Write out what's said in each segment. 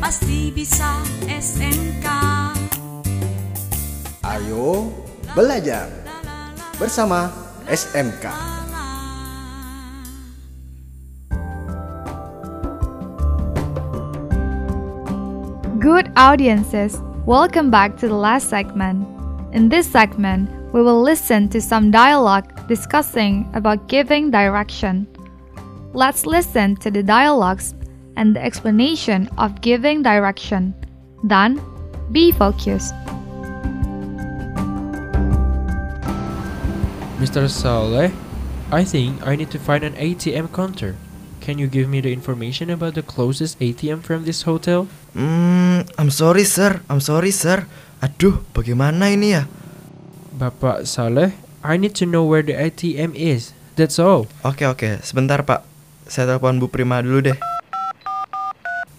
pasti bisa SMK. Ayo belajar bersama SMK. Good audiences, welcome back to the last segment. In this segment, we will listen to some dialogue discussing about giving direction. Let's listen to the dialogues and the explanation of giving direction. Then, be focused. Mr. Saleh, I think I need to find an ATM counter. Can you give me the information about the closest ATM from this hotel? Hmm, I'm sorry sir, I'm sorry sir. Aduh, bagaimana ini ya? Bapak Saleh, I need to know where the ATM is. That's all. Oke oke, sebentar pak. Saya telepon Bu Prima dulu deh.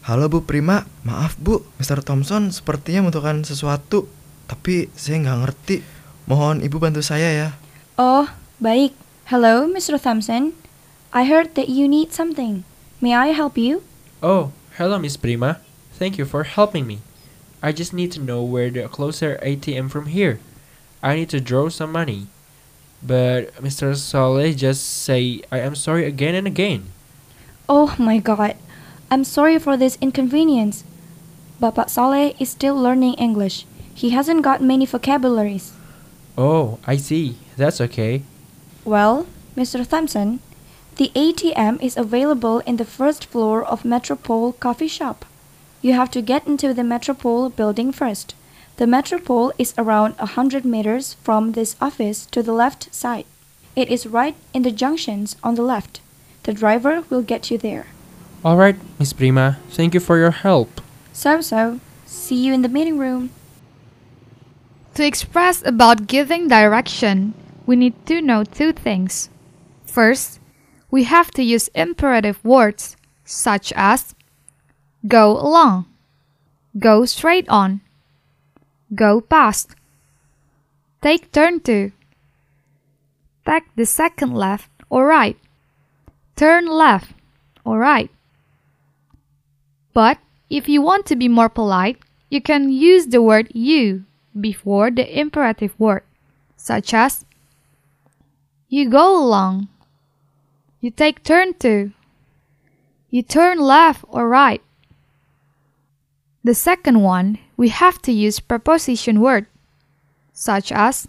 Halo Bu Prima, maaf Bu, Mr. Thompson sepertinya membutuhkan sesuatu, tapi saya nggak ngerti. Mohon Ibu bantu saya ya. Oh, baik. Hello, Mr. Thompson. I heard that you need something. May I help you? Oh, hello, Miss Prima. Thank you for helping me. I just need to know where the closer ATM from here. I need to draw some money. But Mr. Saleh just say I am sorry again and again. Oh my god. I'm sorry for this inconvenience. Bapak Saleh is still learning English. He hasn't got many vocabularies. Oh, I see. That's okay. Well, Mr. Thompson, the ATM is available in the first floor of Metropole Coffee Shop. You have to get into the Metropole building first. The Metropole is around a hundred meters from this office to the left side. It is right in the junctions on the left. The driver will get you there. All right, Miss Prima. Thank you for your help. So so. See you in the meeting room. To express about giving direction, we need to know two things. First, we have to use imperative words such as go along, go straight on, go past, take turn to, take the second left or right, turn left or right. But if you want to be more polite, you can use the word you before the imperative word, such as you go along, you take turn to, you turn left or right. The second one, we have to use preposition word, such as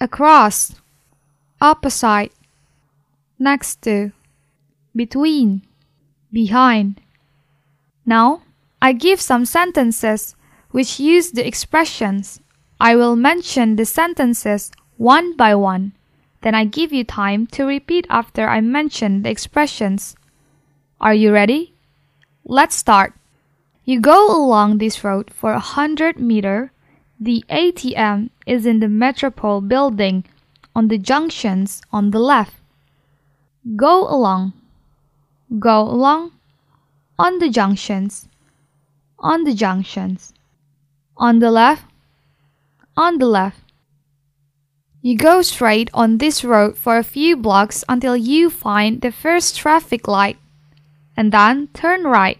across, opposite, next to, between, behind. Now, I give some sentences which use the expressions. I will mention the sentences one by one. Then I give you time to repeat after I mention the expressions. Are you ready? Let's start. You go along this road for a hundred meter. The ATM is in the Metropole building on the junctions on the left. Go along. Go along. On the junctions. On the junctions. On the left. On the left. You go straight on this road for a few blocks until you find the first traffic light, and then turn right.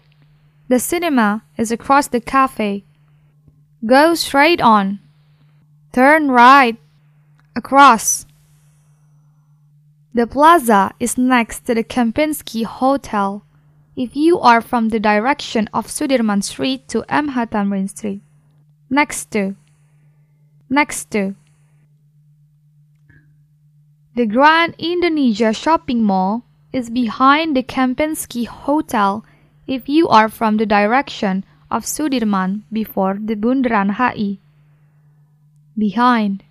The cinema is across the cafe. Go straight on. Turn right. Across. The plaza is next to the Kempinski Hotel. If you are from the direction of Sudirman Street to M. Thamrin Street. Next to. Next to. The Grand Indonesia Shopping Mall is behind the Kempinski Hotel if you are from the direction of Sudirman before the Bundaran HI. Behind.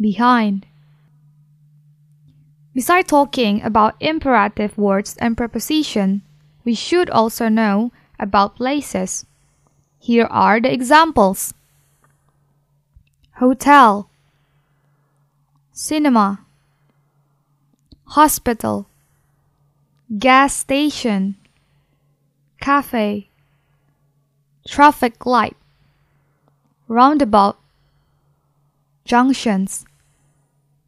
Behind. Besides talking about imperative words and preposition, we should also know about places. Here are the examples. Hotel, Cinema, Hospital, Gas station, Cafe, Traffic light, Roundabout, Junctions,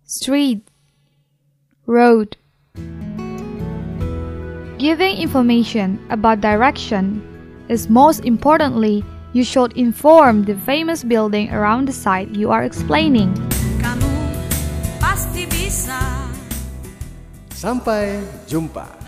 Street, Road. Giving information about direction, is most importantly, you should inform the famous building around the site you are explaining. Kamu pasti bisa. Sampai jumpa.